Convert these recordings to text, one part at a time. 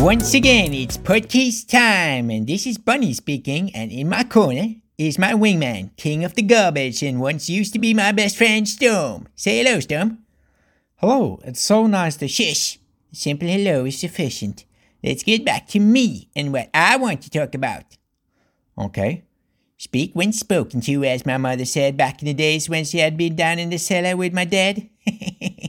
Once again, it's podcast time, and this is Bunny speaking, and in my corner is my wingman, king of the garbage, and once used to be my best friend, Storm. Say hello, Storm. Hello, it's so nice to Shush! A simple hello is sufficient. Let's get back to me and what I want to talk about. Okay. Speak when spoken to, as my mother said back in the days when she had been down in the cellar with my dad.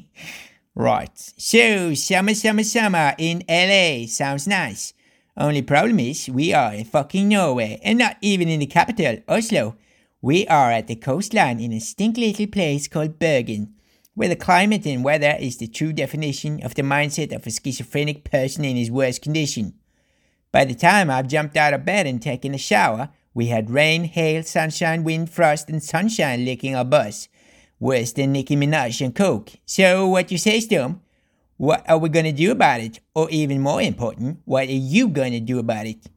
right. So, summer, summer, summer in LA sounds nice. Only problem is, we are in fucking Norway, and not even in the capital, Oslo. We are at the coastline in a stinky little place called Bergen, where the climate and weather is the true definition of the mindset of a schizophrenic person in his worst condition. By the time I've jumped out of bed and taken a shower, we had rain, hail, sunshine, wind, frost, and sunshine licking our butts. Worse than Nicki Minaj and Coke. So, what you say, Storm? What are we gonna do about it? Or even more important, what are you gonna do about it?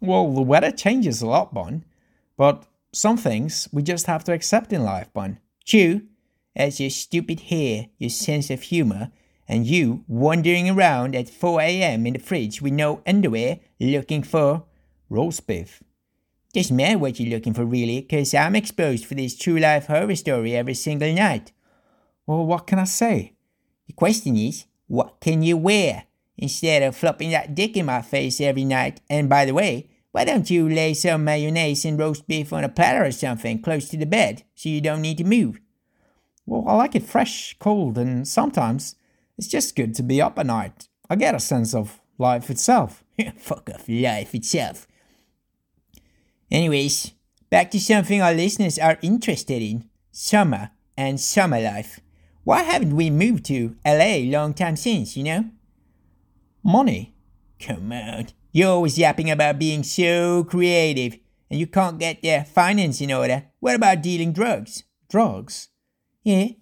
Well, the weather changes a lot, Bun. But some things we just have to accept in life, Bun. True. As your stupid hair, your sense of humor, and you wandering around at 4 a.m. in the fridge with no underwear looking for roast beef. Doesn't matter what you're looking for, really, because I'm exposed for this true life horror story every single night. Well, what can I say? The question is, what can you wear? Instead of flopping that dick in my face every night. And by the way, why don't you lay some mayonnaise and roast beef on a platter or something close to the bed so you don't need to move? Well, I like it fresh, cold, and sometimes it's just good to be up at night. I get a sense of life itself. Fuck off life itself. Anyways, back to something our listeners are interested in summer and summer life. Why haven't we moved to LA long time since, you know? Money. Come on. You're always yapping about being so creative and you can't get their finance in order. What about dealing drugs? Drugs? Yeah.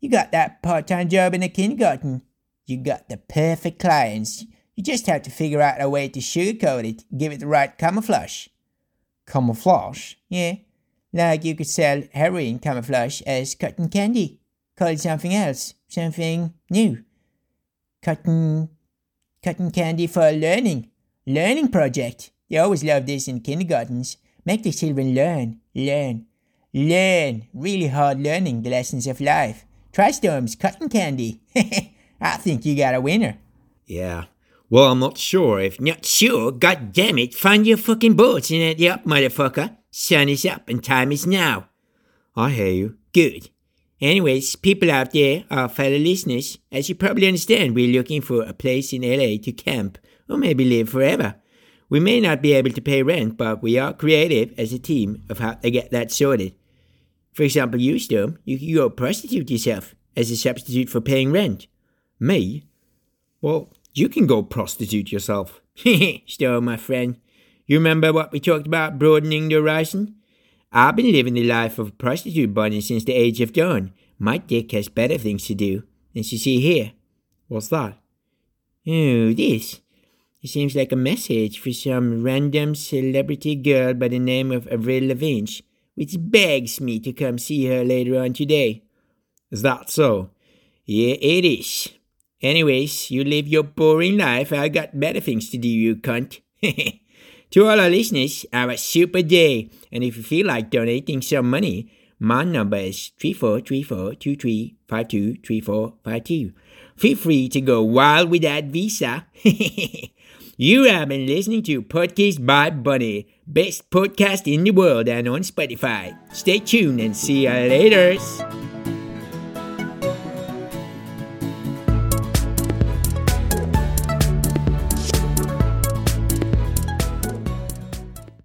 You got that part time job in a kindergarten. You got the perfect clients. You just have to figure out a way to sugarcoat it, give it the right camouflage camouflage. Yeah, like you could sell heroin camouflage as cotton candy. Call it something else, something new. Cotton, cotton candy for learning. Learning project. They always love this in kindergartens. Make the children learn, learn, learn. Really hard learning the lessons of life. Try Storm's cotton candy. I think you got a winner. Yeah, well, I'm not sure. If not sure, god damn it, find your fucking boats and head up, motherfucker. Sun is up and time is now. I hear you. Good. Anyways, people out there, our fellow listeners, as you probably understand, we're looking for a place in LA to camp or maybe live forever. We may not be able to pay rent, but we are creative as a team of how to get that sorted. For example, you, Storm, you could go prostitute yourself as a substitute for paying rent. Me? Well, you can go prostitute yourself. Still, my friend. You remember what we talked about broadening the horizon? I've been living the life of a prostitute bunny since the age of dawn. My dick has better things to do. As you see here. What's that? Oh, this. It seems like a message for some random celebrity girl by the name of Avril Lavigne, which begs me to come see her later on today. Is that so? Yeah, it is. Anyways, you live your boring life. I got better things to do, you cunt. to all our listeners, have a super day. And if you feel like donating some money, my number is 343423523452. Feel free to go wild with that visa. you have been listening to Podcast by Bunny, best podcast in the world and on Spotify. Stay tuned and see you later.